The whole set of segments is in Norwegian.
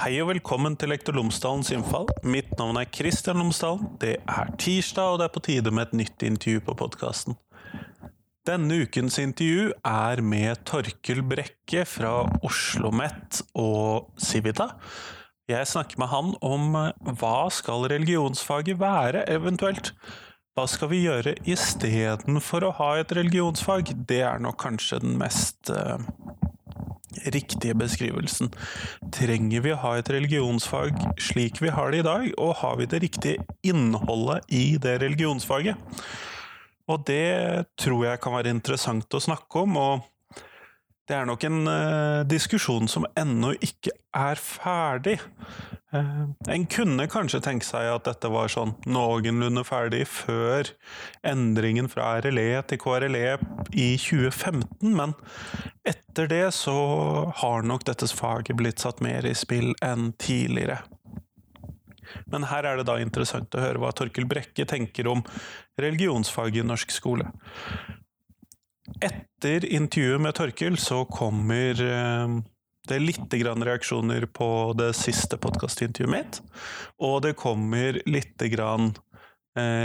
Hei og velkommen til Lektor Lomsdalens innfall. Mitt navn er Kristian Lomsdalen. Det er tirsdag, og det er på tide med et nytt intervju på podkasten. Denne ukens intervju er med Torkel Brekke fra Oslo OsloMet og Civita. Jeg snakker med han om eh, hva skal religionsfaget være, eventuelt. Hva skal vi gjøre istedenfor å ha et religionsfag? Det er nok kanskje den mest uh, riktige beskrivelsen. Trenger vi å ha et religionsfag slik vi har det i dag, og har vi det riktige innholdet i det religionsfaget? Og det tror jeg kan være interessant å snakke om, og det er nok en uh, diskusjon som ennå ikke er ferdig. Uh, en kunne kanskje tenke seg at dette var sånn noenlunde ferdig før endringen fra RLE til KRLE i 2015, men etter det så har nok dette faget blitt satt mer i spill enn tidligere. Men her er det da interessant å høre hva Torkel Brekke tenker om religionsfaget i norsk skole. Etter intervjuet med Torkil så kommer eh, er litt reaksjoner på det siste podkastintervjuet mitt. Og det kommer litt grann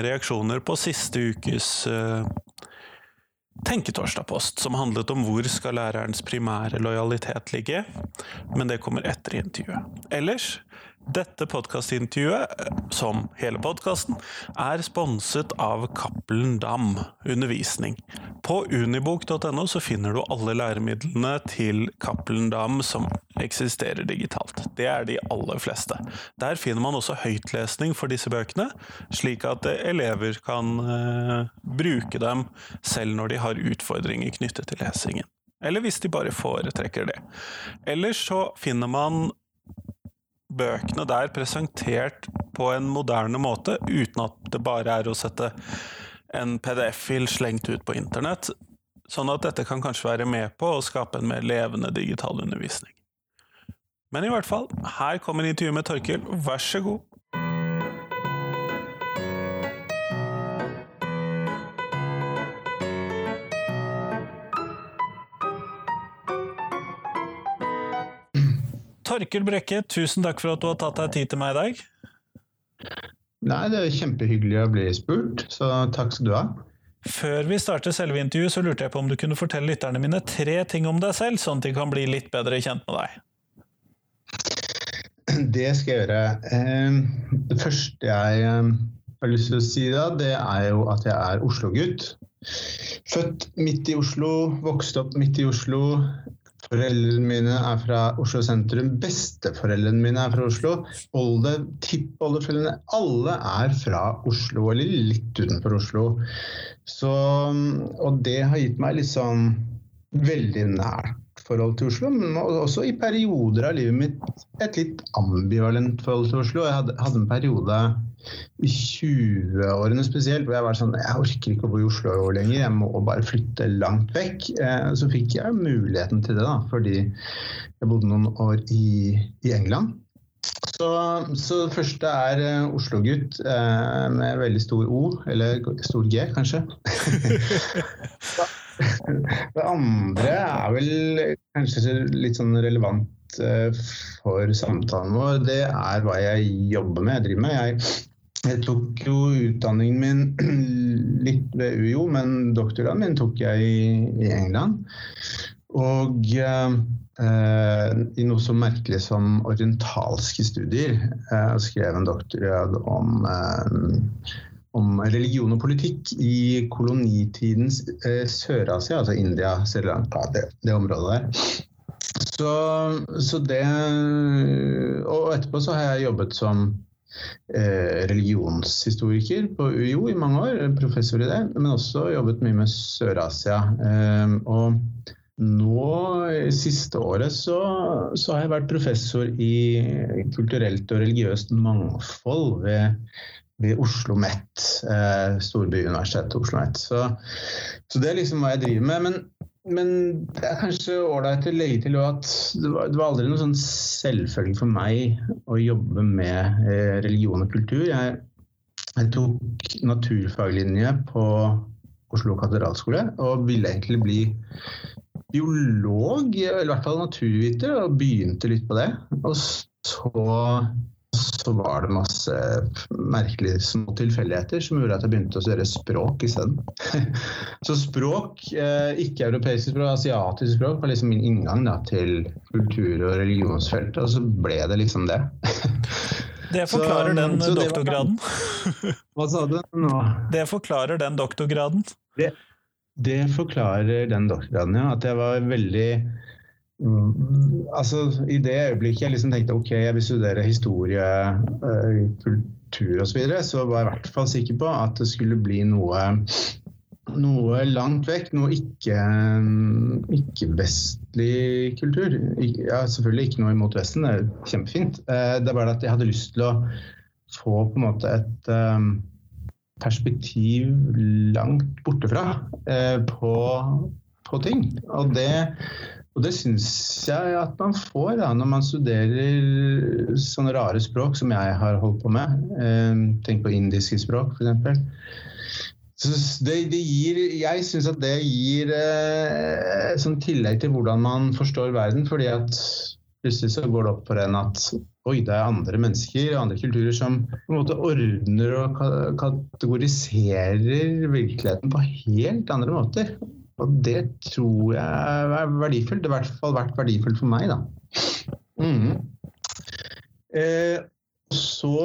reaksjoner på siste ukes eh, Tenketorsdag-post, som handlet om hvor skal lærerens primære lojalitet ligge. Men det kommer etter intervjuet. Ellers dette podkastintervjuet, som hele podkasten, er sponset av Cappelen Dam Undervisning. På unibok.no så finner du alle læremidlene til Cappelen Dam som eksisterer digitalt. Det er de aller fleste. Der finner man også høytlesning for disse bøkene, slik at elever kan eh, bruke dem selv når de har utfordringer knyttet til lesingen. Eller hvis de bare foretrekker det. Ellers så finner man bøkene der presentert på en moderne måte, uten at det bare er å sette en PDF-fil slengt ut på internett. Sånn at dette kan kanskje være med på å skape en mer levende digital undervisning. Men i hvert fall, her kommer intervjuet med Torkil. Vær så god. Torkel Brekke, tusen takk for at du har tatt deg tid til meg i dag. Nei, det er kjempehyggelig å bli spurt, så takk skal du ha. Før vi starter selve intervjuet, så lurte jeg på om du kunne fortelle lytterne mine tre ting om deg selv, sånn at de kan bli litt bedre kjent med deg. Det skal jeg gjøre. Ehm, det første jeg ehm, har lyst til å si da, det er jo at jeg er Oslo-gutt. Født midt i Oslo, vokste opp midt i Oslo, Foreldrene mine er fra Oslo sentrum. Besteforeldrene mine er fra Oslo. Olde, tippoldeforeldrene Alle er fra Oslo, eller litt utenfor Oslo. Så, og det har gitt meg liksom veldig nært forhold til Oslo, men også i perioder av livet mitt et litt ambivalent forhold til Oslo. Jeg hadde, hadde en periode 20-årene spesielt, hvor jeg var sånn Jeg orker ikke å bo i Oslo lenger, jeg må bare flytte langt vekk. Eh, så fikk jeg muligheten til det, da, fordi jeg bodde noen år i, i England. Så, så, det første er uh, Oslo-gutt uh, med veldig stor O, eller stor G, kanskje. det andre er vel kanskje litt sånn relevant uh, for samtalen vår. Det er hva jeg jobber med, jeg driver med. Jeg jeg tok jo utdanningen min litt ved UiO, men doktorgraden min tok jeg i, England. Og eh, i noe så merkelig som orientalske studier. Eh, jeg skrev en doktorgrad om, eh, om religion og politikk i kolonitidens eh, Sør-Asia, altså India, Sri Lanka, det, det området der. Så, så det Og etterpå så har jeg jobbet som Eh, religionshistoriker på UiO i mange år, professor i det, men også jobbet mye med Sør-Asia. Eh, og nå, siste året, så, så, har jeg vært professor i kulturelt og religiøst mangfold ved, ved Oslo OsloMet, eh, storbyuniversitetet Oslo OsloMet. Så, så det er liksom hva jeg driver med. men men det er kanskje ålreit å legge til at det var, det var, aldri noe sånn selvfølge for meg å jobbe med eh, religion og kultur. Jeg, jeg tok naturfaglinje på Oslo katedralskole og ville egentlig bli biolog, eller i hvert fall naturviter, og begynte litt på det. Og så, så var det masse merkelige små tilfeldigheter som gjorde at jeg begynte å studere språk isteden. så språk, eh, ikke-europeisk språk, asiatisk språk, var liksom min inngang da, til kultur- og religionsfeltet, og så ble det liksom det. Det forklarer så, den så det doktorgraden. Hva sa du nå? Det forklarer den doktorgraden. Det, det forklarer den doktorgraden, ja. At jeg var veldig altså, I det øyeblikket jeg liksom tenkte ok, jeg vil studere historie, uh, kultur osv., så, videre, så var jeg i hvert fall sikker på at det skulle bli noe, noe langt vekk. Noe ikke-vestlig ikke kultur. Ja, selvfølgelig ikke noe imot Vesten, det er kjempefint. Uh, det er bare at jeg hadde lyst til å få på en måte et um, perspektiv langt bortefra fra på, på ting. Og det og det syns jeg at man får da, når man studerer sånne rare språk som jeg har holdt på med. Eh, tenk på indiske språk, f.eks. Det, det gir, jeg syns at det gir eh, sånn tillegg til hvordan man forstår verden. fordi at plutselig så går det opp for en at oi, det er andre mennesker og andre kulturer som på en måte ordner og kategoriserer virkeligheten på helt andre måter. Og det tror jeg er verdifullt. Det har i hvert fall vært verdifullt for meg, da. Mm. Eh, så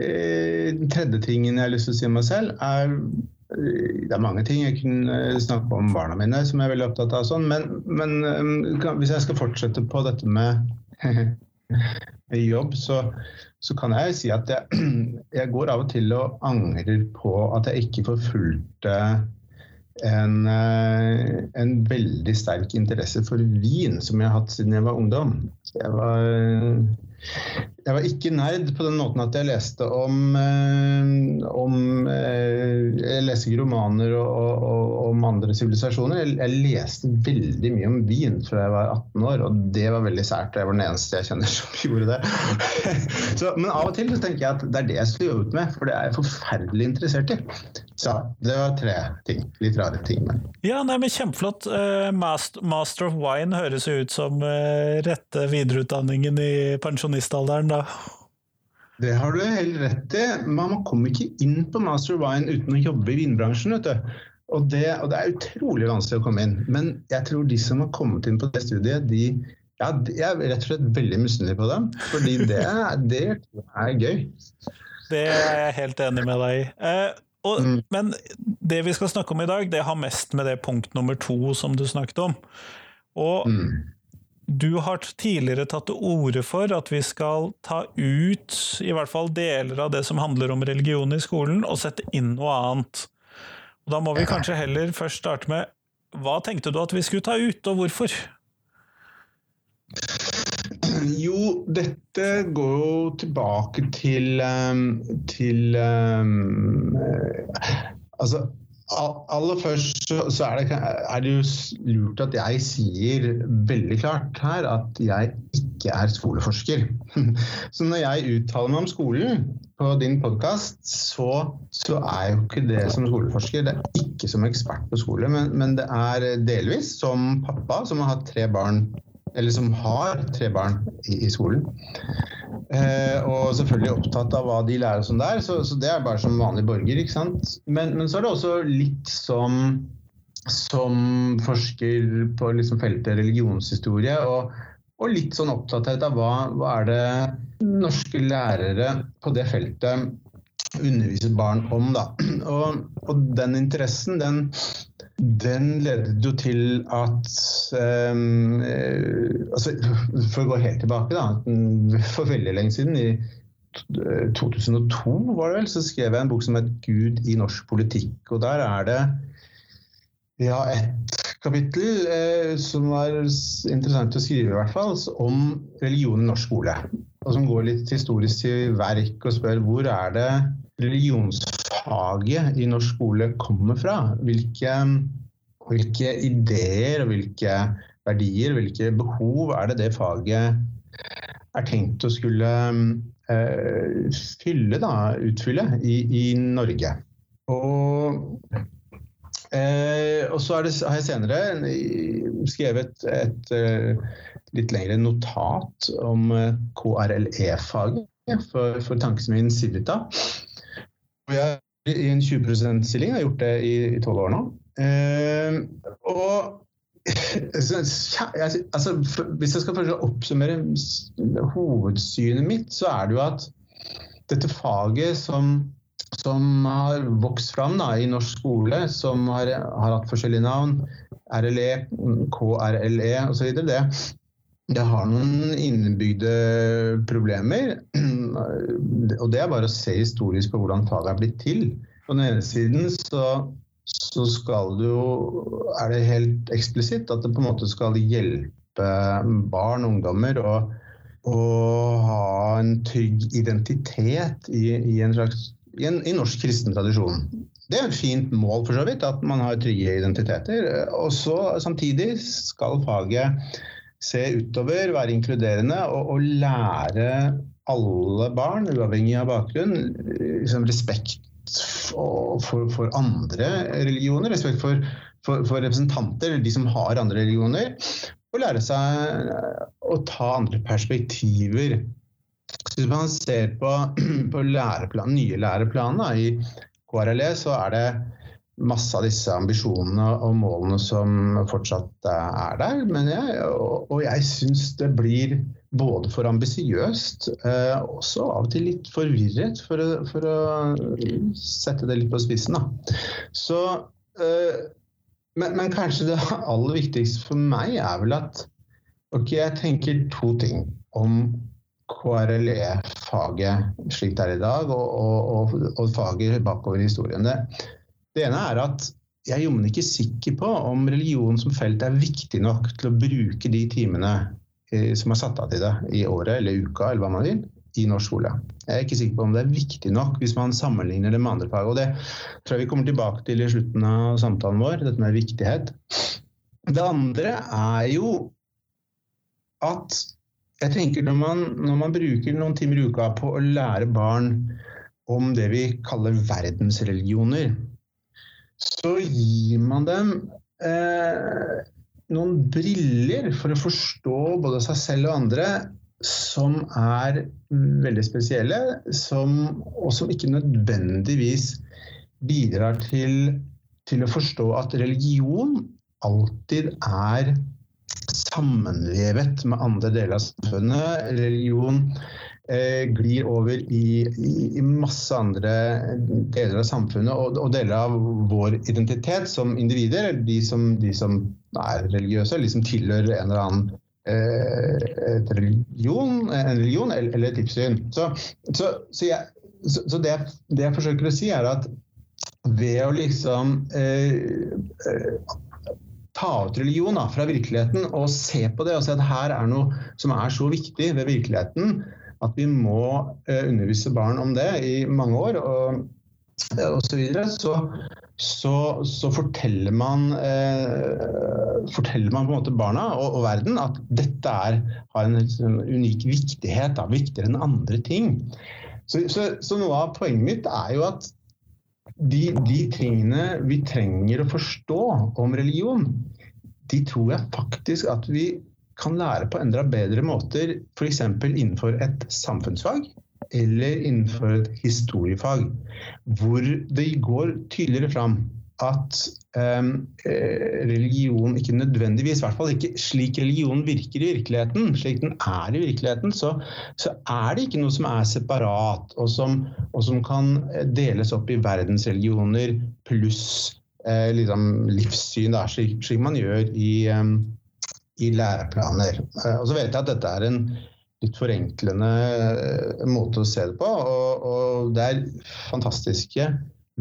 eh, Den tredje tingen jeg har lyst til å si om meg selv, er eh, Det er mange ting jeg kunne snakke om barna mine som jeg er veldig opptatt av, sånn, men, men eh, hvis jeg skal fortsette på dette med jobb, så, så, kan jeg si at jeg, jeg går av og til og angrer på at jeg ikke forfulgte eh, en, veldig sterk interesse for vin, som jeg har hatt siden jeg var ungdom. Jeg var, jeg var ikke nerd på den måten at jeg leste om, eh, om eh, Jeg leste ikke romaner og, og, om andre sivilisasjoner. Jeg, jeg, leste veldig mye om vin fra jeg var 18 år, og det var veldig sært. Jeg var den eneste jeg kjenner som gjorde det. Så, men av og til så tenker jeg at det er det jeg skulle jobbet med, for det er jeg forferdelig interessert i. Så det var tre ting. Litt rare ting. Men. Ja, nei, men Kjempeflott. Uh, master, of Wine høres jo ut som rette videreutdanningen i pensjonistalderen, da. Det har du helt rett i. Man kommer ikke inn på Master Wine uten å jobbe i vinbransjen. vet du. Og det, og det, er utrolig vanskelig å komme inn. Men jeg tror de som har kommet inn på det studiet, de, ja, jeg er rett og slett veldig misunnelig på dem. Fordi det, det er gøy. Det er jeg helt enig med deg i. Eh, og, mm. Men det vi skal snakke om i dag, det har mest med det punkt nummer to som du snakket om. Og mm. Du har tidligere tatt til orde for at vi skal ta ut i hvert fall deler av det som handler om religion i skolen, og sette inn noe annet. Og da må vi kanskje heller først starte med hva tenkte du at vi skulle ta ut, og hvorfor? Jo, dette går jo tilbake til, um, til um, Altså, aller først så er det, er det, jo lurt at jeg sier veldig klart her at jeg ikke er skoleforsker. Så når jeg uttaler meg om skolen på din podkast, så, så, er jo ikke det som skoleforsker. Det er ikke som ekspert på skole, men, men det er delvis som pappa som har hatt tre barn eller som har tre barn i, i skolen. Eh, og selvfølgelig opptatt av hva de lærer og sånn der, så, så, det er bare som vanlig borger. ikke sant? Men, men så er det også litt som, som forsker på liksom feltet religionshistorie, og, og, litt sånn opptatthet av hva, hva er det norske lærere på det feltet underviser barn om. da. Og, og den interessen, den den ledet jo til at um, altså, For å gå helt tilbake, da. For veldig lenge siden, i 2002 var det vel, så skrev jeg en bok som het 'Gud i norsk politikk'. Og der er det ja, et kapittel eh, som var interessant å skrive, i hvert fall, om religion i norsk skole. Og som går litt historisk til verk og spør hvor er det religionsfaget i norsk skole kommer fra. Hvilke, hvilke ideer hvilke verdier, hvilke behov er det det faget er tenkt å skulle uh, fylle, da, utfylle, i, i Norge. Og Eh, og så det, har jeg senere skrevet et, et litt lengre notat om KRLE-faget for, for tankesmien Civita. Jeg er i en 20 %-stilling, har gjort det i tolv år nå. Eh, og altså, hvis jeg skal oppsummere hovedsynet mitt, så er det jo at dette faget som, som har vokst fram da, i norsk skole, som har, har hatt forskjellige navn, RLE, KRLE osv., det, det har noen innebygde problemer. Og det er bare å se historisk på hvordan faget er blitt til. På den ene siden så så skal det jo Er det helt eksplisitt at det på en måte skal hjelpe barn og ungdommer å, å ha en trygg identitet i, i en slags i, en, i norsk kristen tradisjon. Det er et fint mål, for så vidt, at man har trygge identiteter. Og så Samtidig skal faget se utover, være inkluderende og, og lære alle barn, uavhengig av bakgrunn, liksom respekt for, for, andre religioner, respekt for, for, for representanter, de som har andre religioner, og lære seg å ta andre perspektiver. Hvis man ser på, på læreplan, nye læreplaner i KRLE, så er det masse av disse ambisjonene og målene som fortsatt er der. Jeg, og, jeg syns det blir både for ambisiøst eh, og også av og til litt forvirret, for for å sette det litt på spissen. Da. Så, eh, men, men, kanskje det aller viktigste for meg er vel at ok, jeg tenker to ting om KRLE-faget slik det er i dag, og, og, og faget bakover i historien. Det, det ene er at jeg er jommen ikke sikker på om religion som felt er viktig nok til å bruke de timene eh, som er satt av til det i året eller uka eller hva man vil, i norsk skole. Jeg er ikke sikker på om det er viktig nok hvis man sammenligner det med andre fag. og Det tror jeg vi kommer tilbake til i slutten av samtalen vår, dette med viktighet. Det andre er jo at jeg tenker når man, når man bruker noen timer i uka på å lære barn om det vi kaller verdensreligioner, så gir man dem eh, noen briller for å forstå både seg selv og andre som er veldig spesielle, som, og som ikke nødvendigvis bidrar til, til å forstå at religion alltid er sammenvevet med andre deler av samfunnet. Religion glir over i, i, masse andre deler av samfunnet og, og, deler av vår identitet som individer. De som, de som er religiøse, eller de som tilhører en eller annen eh, religion, en religion eller, eller et livssyn. Så, så, så, jeg, så det, det, jeg forsøker å si, er at ved å liksom eh, eh ta ut religion da, fra virkeligheten og se på det og se at her er noe som er så viktig ved virkeligheten, at vi må eh, undervise barn om det i mange år. og osv. Så, så, så, så forteller man eh, forteller man på en måte barna og, og verden at dette er, har en, en unik viktighet, da, viktigere enn andre ting. Så, så, noe av poenget mitt er jo at de, de, tingene vi trenger å forstå om religion, de tror jeg faktisk at vi kan lære på enda bedre måter, f.eks. innenfor et samfunnsfag eller innenfor et historiefag, hvor det går tydeligere fram at um, religion ikke nødvendigvis, i hvert fall ikke slik religion virker i virkeligheten, slik den er i virkeligheten, så, så er det ikke noe som er separat, og som, og som kan deles opp i verdensreligioner pluss eh, liksom livssyn, da, slik, slik, man gjør i um, i læreplaner. Eh, og så vet jeg at dette er en litt forenklende eh, måte å se det på. Og, og det er fantastiske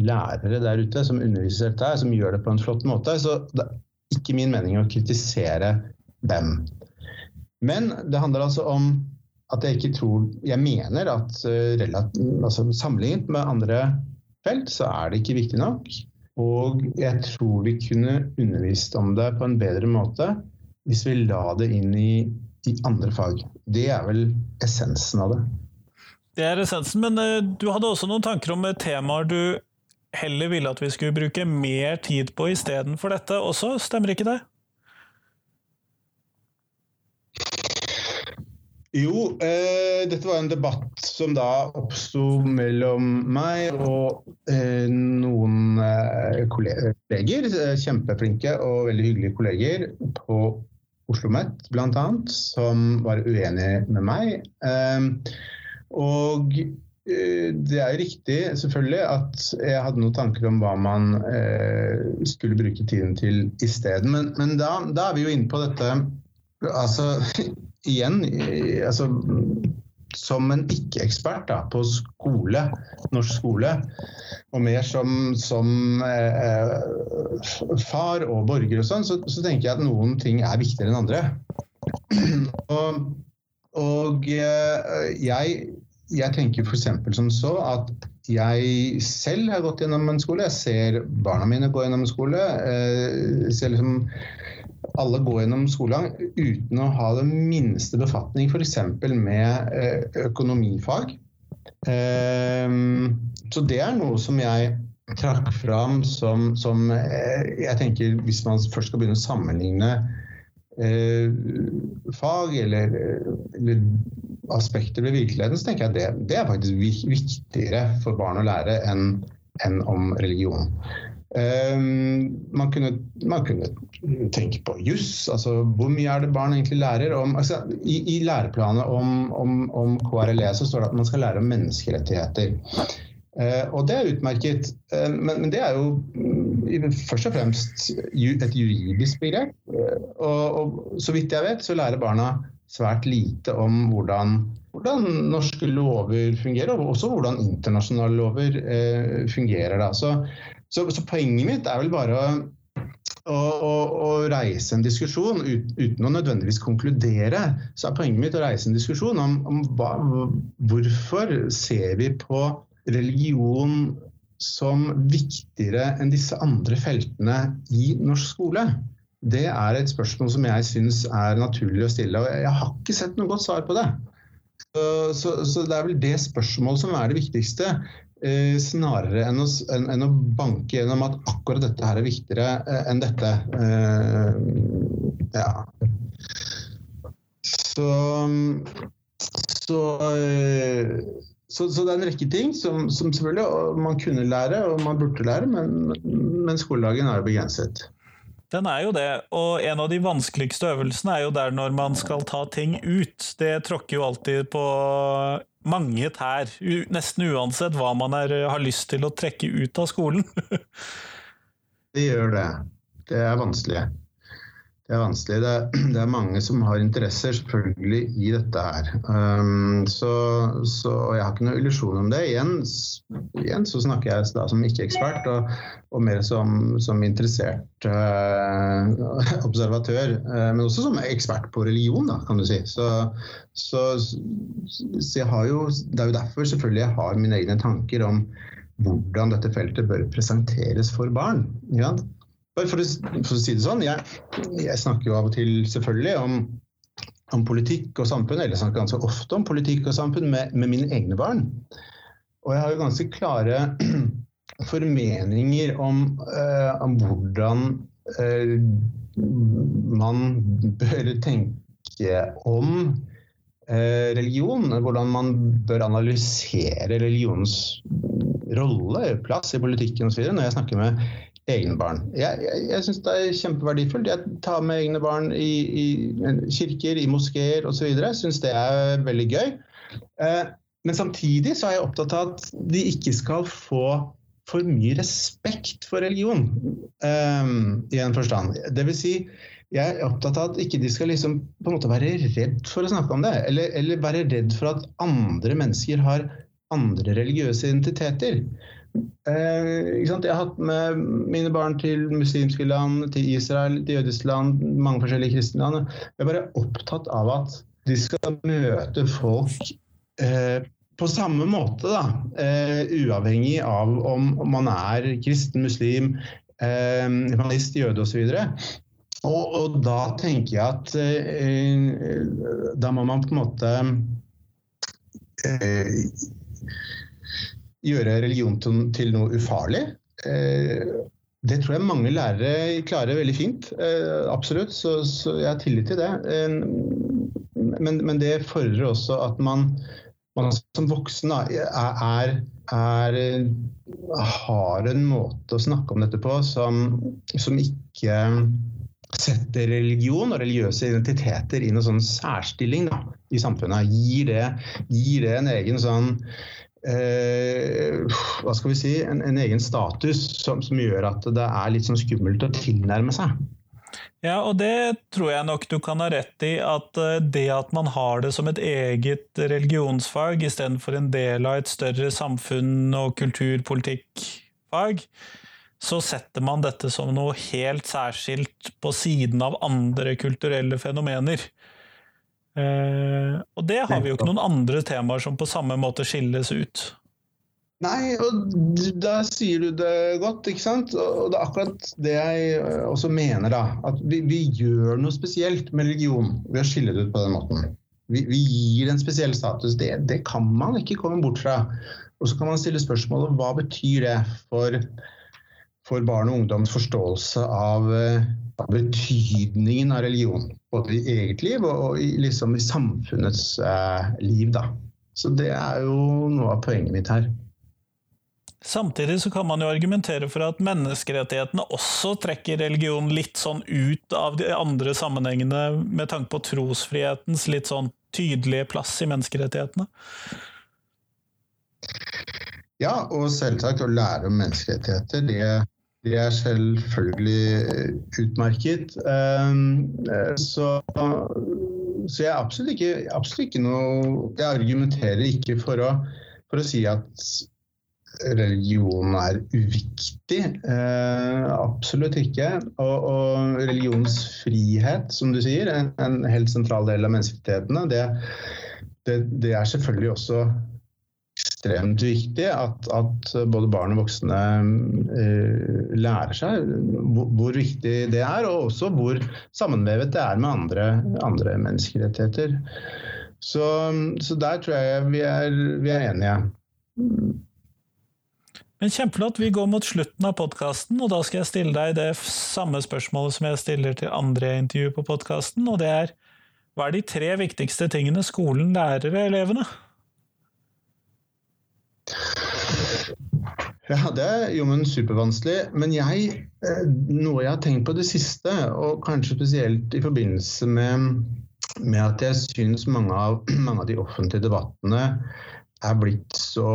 lærere der ute som underviser dette, som gjør det på en flott måte. Så det er ikke min mening å kritisere dem. Men det handler altså om at jeg ikke tror Jeg mener at uh, altså, sammenlignet med andre felt, så er det ikke viktig nok. Og jeg tror vi kunne undervist om det på en bedre måte hvis vi la det inn i, i andre fag. Det er vel essensen av det. Det er essensen, men uh, du hadde også noen tanker om temaer du heller ville at vi skulle bruke mer tid på istedenfor dette også, stemmer ikke det? Jo, eh, dette var en debatt som da oppsto mellom meg og eh, noen eh, kolleger, eh, kjempeflinke og veldig hyggelige kolleger på Oslo OsloMet bl.a., som var uenig med meg. Eh, og eh, det er riktig selvfølgelig at jeg hadde noen tanker om hva man skulle bruke tiden til isteden. Men, men da, da er vi jo inne på dette Altså igjen, altså, som en ikke-ekspert på skole, norsk skole, og mer som, som eh, far og borger og sånn, så, så, tenker jeg at noen ting er viktigere enn andre. og, og eh, jeg, jeg tenker f.eks. som så at jeg selv har gått gjennom en skole. Jeg ser barna mine gå gjennom en skole. Jeg eh, ser liksom alle går gjennom skolegang uten å ha den minste befatning f.eks. med eh, økonomifag. Ehm, så det er noe som jeg trakk fram som, som eh, jeg tenker Hvis man først skal begynne å sammenligne eh, fag eller, eller, aspekter ved virkeligheten, så tenker jeg det, det er faktisk viktigere for barn å lære enn, enn om religion. Um, man, kunne, man, kunne, tenke på juss. Altså, hvor mye er det barn egentlig lærer om altså, i, i, læreplanet om, om, om, KRLE så står det at man skal lære om menneskerettigheter. Eh, og det er utmerket, eh, men, men, det er jo uh, først og fremst et juridisk begrep. Og, og, så vidt jeg vet, så lærer barna svært lite om hvordan, hvordan norske lover fungerer, og også hvordan internasjonale lover fungerer. Da. Så så, så, poenget mitt er vel bare å, å, å, å reise en diskusjon ut, uten å nødvendigvis konkludere. Så er poenget mitt å reise en diskusjon om, om hva, hvorfor ser vi på religion som viktigere enn disse andre feltene i norsk skole? Det er et spørsmål som jeg syns er naturlig å stille, og jeg har ikke sett noe godt svar på det. Så, så, så, det er vel det spørsmålet som er det viktigste. Eh, snarere enn å, enn, enn å, banke gjennom at akkurat dette her er viktigere eh, enn dette. Eh, ja. Så, så, så, så, det er en rekke ting som, som, selvfølgelig man kunne lære og man burde lære, men, men skoledagen er jo begrenset. Den er jo det, og en av de vanskeligste øvelsene er jo der når man skal ta ting ut. Det tråkker jo alltid på mange tær, nesten uansett hva man er, har lyst til å trekke ut av skolen. det gjør det. Det er vanskelig. Det er vanskelig. Det er, det er, mange som har interesser selvfølgelig i dette her. Um, så, så, jeg har ikke noen illusjon om det. Igjen, igjen, så snakker jeg da som ikke-ekspert, og, og, mer som, som interessert uh, observatør. Uh, men også som ekspert på religion, da, kan du si. Så, så, så jeg har jo, det er jo derfor selvfølgelig jeg har mine egne tanker om hvordan dette feltet bør presenteres for barn. Ja? For å, for å, si det sånn, jeg, jeg, snakker jo av og til selvfølgelig om, om, politikk og samfunn, eller jeg snakker ganske ofte om politikk og samfunn med, med mine egne barn. Og jeg har jo ganske klare formeninger om, uh, om hvordan uh, man bør tenke om uh, religion. Hvordan man bør analysere religionens rolle, plass i politikken osv. Når jeg snakker med egne barn. Jeg, jeg, jeg syns det er kjempeverdifullt. Jeg tar med egne barn i, i kirker, i moskeer osv. Syns det er veldig gøy. Eh, men samtidig så er jeg opptatt av at de ikke skal få for mye respekt for religion, eh, i en forstand. Det vil si, jeg er opptatt av at ikke de skal liksom på en måte være redd for å snakke om det. Eller, eller være redd for at andre mennesker har andre religiøse identiteter. Eh, jeg har hatt med mine barn til muslimske land, til Israel, til jødiske land, mange forskjellige kristne land. Jeg er bare opptatt av at de skal møte folk eh, på samme måte, da. Eh, uavhengig av om man er kristen, muslim, eh, humanist, jøde osv. Og, og da tenker jeg at eh, da må man på en måte eh, gjøre religion til, noe ufarlig. det tror jeg mange lærere klarer veldig fint. absolutt, så, så, jeg har tillit til det. men, men, det fordrer også at man, man som voksen er, er, har en måte å snakke om dette på som, som ikke setter religion og religiøse identiteter i noen sånn særstilling da, i samfunnet. Gir det, gir det en egen sånn eh, hva skal vi si, en, en egen status som, som, gjør at det er litt sånn skummelt å tilnærme seg. Ja, og det tror jeg nok du kan ha rett i, at eh, det at man har det som et eget religionsfag istedenfor en del av et større samfunn- og kulturpolitikkfag, så setter man dette som noe helt særskilt på siden av andre kulturelle fenomener. Eh, og det har vi jo ikke noen andre temaer som på samme måte skilles ut. Nei, og da sier du det godt, ikke sant. Og det er akkurat det jeg eh, også mener, da. At vi, vi gjør noe spesielt med religion ved å skille det ut på den måten. Vi, vi gir en spesiell status. Det, det, kan man ikke komme bort fra. Og så kan man stille spørsmålet hva betyr det for for barn og ungdoms forståelse av, uh, betydningen av religion. Både i eget liv og i, liksom i samfunnets eh, liv. Da. Så det er jo noe av poenget mitt her. Samtidig så kan man jo argumentere for at menneskerettighetene også trekker religion litt sånn ut av de andre sammenhengene, med tanke på trosfrihetens litt sånn tydelige plass i menneskerettighetene. Ja, og selvsagt å lære om menneskerettigheter, det det er selvfølgelig utmerket. Ehm, så, så jeg er absolutt ikke, absolutt ikke noe Jeg argumenterer ikke for å, for å si at religion er uviktig. Eh, absolutt ikke. Og, og, religionsfrihet, som du sier, en, en helt sentral del av menneskerettighetene, det, det, det, er selvfølgelig også ekstremt viktig at, at, både barn og voksne uh, lærer seg hvor, hvor, viktig det er, og også hvor sammenvevet det er med andre, andre menneskerettigheter. Så, så, der tror jeg vi er, vi er enige. Men Kjempeflott. Vi går mot slutten av podkasten, og da skal jeg stille deg det samme spørsmålet som jeg stiller til andre intervjuer på podkasten, og det er hva er de tre viktigste tingene skolen lærer elevene? Ja, det er jo men supervanskelig. Men jeg, eh, noe jeg har tenkt på det siste, og kanskje spesielt i forbindelse med, med at jeg syns mange mange av de offentlige debattene er blitt så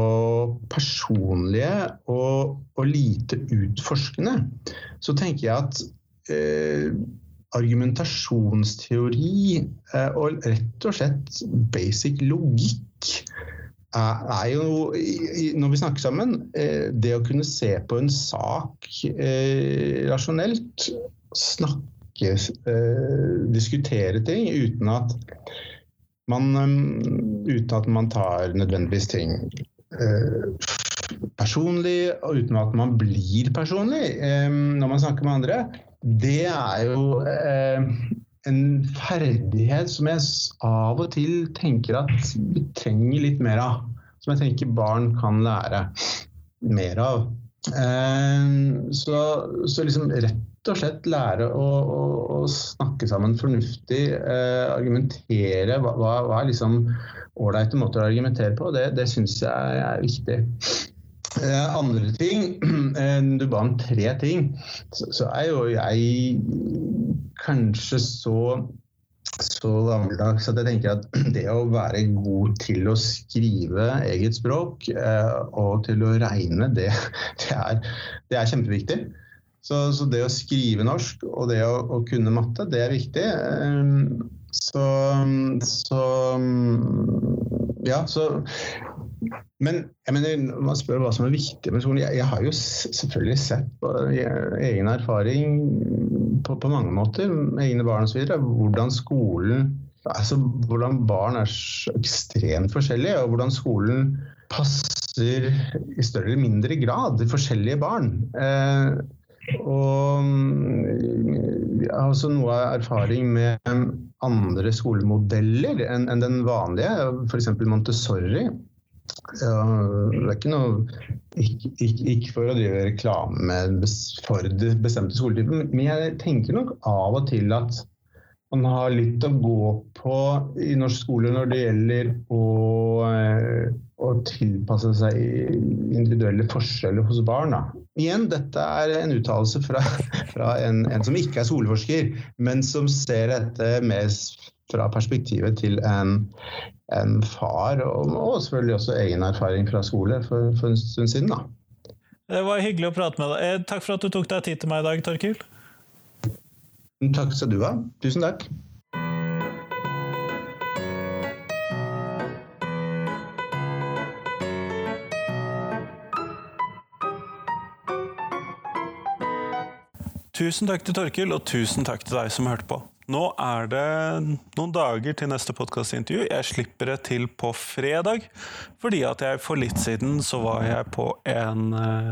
personlige og, og lite utforskende, så tenker jeg at eh, argumentasjonsteori eh, og rett og slett basic logikk er jo, når vi snakker sammen, eh, det å kunne se på en sak eh, rasjonelt, snakke, eh, diskutere ting uten at man, uten at man tar nødvendigvis ting personlig, og uten at man blir personlig når man snakker med andre, det er jo en ferdighet som jeg av og til tenker at vi trenger litt mer av. Som jeg tenker barn kan lære mer av. Eh, så, så liksom rett og slett lære å, å, å snakke sammen fornuftig, eh, argumentere. Hva, hva er liksom ålreite måter å argumentere på? Det, det syns jeg er viktig. Eh, andre ting eh, Du ba om tre ting. Så, så er jo jeg kanskje så så gammeldags at jeg tenker at det å være god til å skrive eget språk eh, og til å regne, det, det, er, det er, kjempeviktig. Så, så, det å skrive norsk og det å, å kunne matte, det er viktig. Så, så ja, så men jeg mener, man spør hva som er viktig med skolen. Jeg, jeg har jo selvfølgelig sett på egen erfaring på, på mange måter, med egne barn osv., hvordan skolen altså hvordan barn er så ekstremt forskjellige, og hvordan skolen passer i større eller mindre grad forskjellige barn. Eh, og jeg har også noe erfaring med andre skolemodeller enn en den vanlige, f.eks. Montessori Ja, det er ikke noe ikke, ikke, ikke, for å drive reklame for det bestemte skoletyper, men jeg tenker nok av og til at man har litt å gå på i norsk skole når det gjelder å, eh, å tilpasse seg individuelle forskjeller hos barn. Da. Igjen, dette er en uttalelse fra, fra en, en, som ikke er skoleforsker, men som ser dette mest fra perspektivet til en, en far, og, og, selvfølgelig også egen erfaring fra skole for, for en stund siden. Da. Det var hyggelig å prate med deg. Eh, takk for at du tok deg tid til meg i dag, Torkil. Takk skal du ha. Tusen takk. Tusen takk til Torkil, og tusen takk til deg som hørte på. Nå er det noen dager til neste podkastintervju. Jeg slipper det til på fredag, fordi at jeg for litt siden så var jeg på en uh,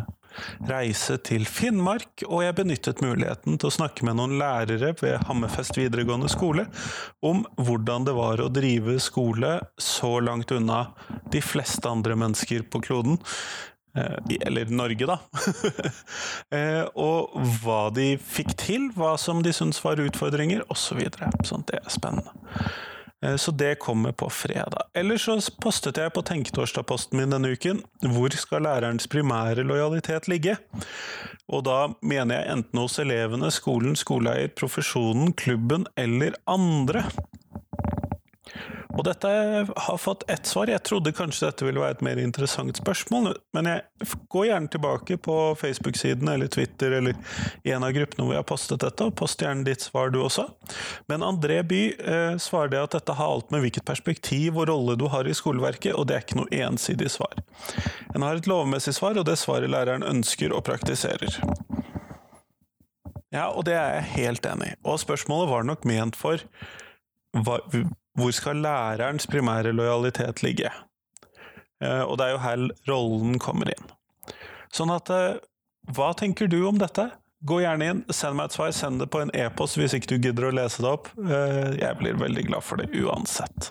reise til Finnmark, og jeg benyttet muligheten til å snakke med noen lærere ved Hammerfest videregående skole om hvordan det var å drive skole så langt unna de fleste andre mennesker på kloden. Eh, eller Norge, da. Eh, og hva de fikk til, hva som de syntes var utfordringer, osv. Så sånn, det er spennende. Eh, så det kommer på fredag. Ellers så postet jeg på Tenketorsdag-posten min denne uken hvor skal lærerens primære lojalitet ligge? Og da mener jeg enten hos elevene, skolen, skoleeier, profesjonen, klubben eller andre. Og dette har fått ett svar. Jeg trodde kanskje dette ville være et mer interessant spørsmål, men jeg går gjerne tilbake på Facebook-siden eller Twitter eller i en av gruppene hvor jeg har postet dette, og post gjerne ditt svar du også. Men André By eh, svarer at dette har alt med hvilket perspektiv og rolle du har i skoleverket, og det er ikke noe ensidig svar. En har et lovmessig svar, og det svaret læreren ønsker og praktiserer. Ja, og det er jeg helt enig i. Og spørsmålet var nok ment for hva, hvor skal lærerens primære lojalitet ligge? Eh, og det er jo her rollen kommer inn. Sånn at eh, Hva tenker du om dette? Gå gjerne inn, send meg et svar. Send det på en e-post hvis ikke du gidder å lese det opp. Eh, jeg blir veldig glad for det uansett.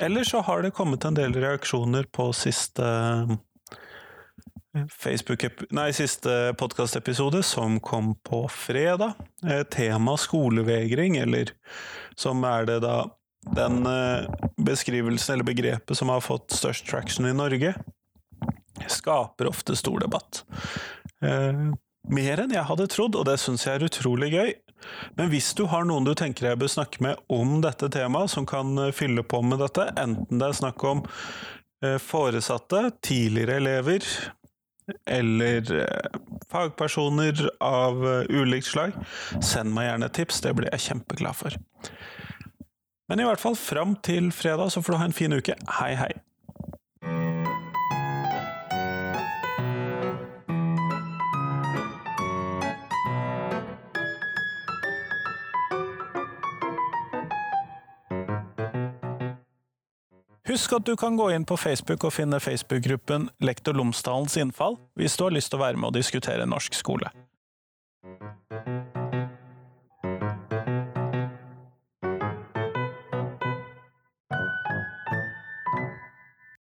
Eller så har det kommet en del reaksjoner på siste Facebook, nei, siste podkastepisode, som kom på fredag. Tema skolevegring, eller som er det da den eh, beskrivelsen eller begrepet som har fått størst traction i Norge, skaper ofte stor debatt. Eh, mer enn jeg hadde trodd, og det syns jeg er utrolig gøy. Men hvis du har noen du tenker jeg bør snakke med om dette temaet, som kan eh, fylle på med dette, enten det er snakk om foresatte, tidligere elever, eller fagpersoner av ulikt slag, send meg gjerne et tips, det blir jeg kjempeglad for. Men i hvert fall fram til fredag, så får du ha en fin uke. Hei, hei. Husk at du kan gå inn på Facebook og finne Facebook-gruppen Lektor Lomsdalens innfall hvis du har lyst til å være med og diskutere norsk skole.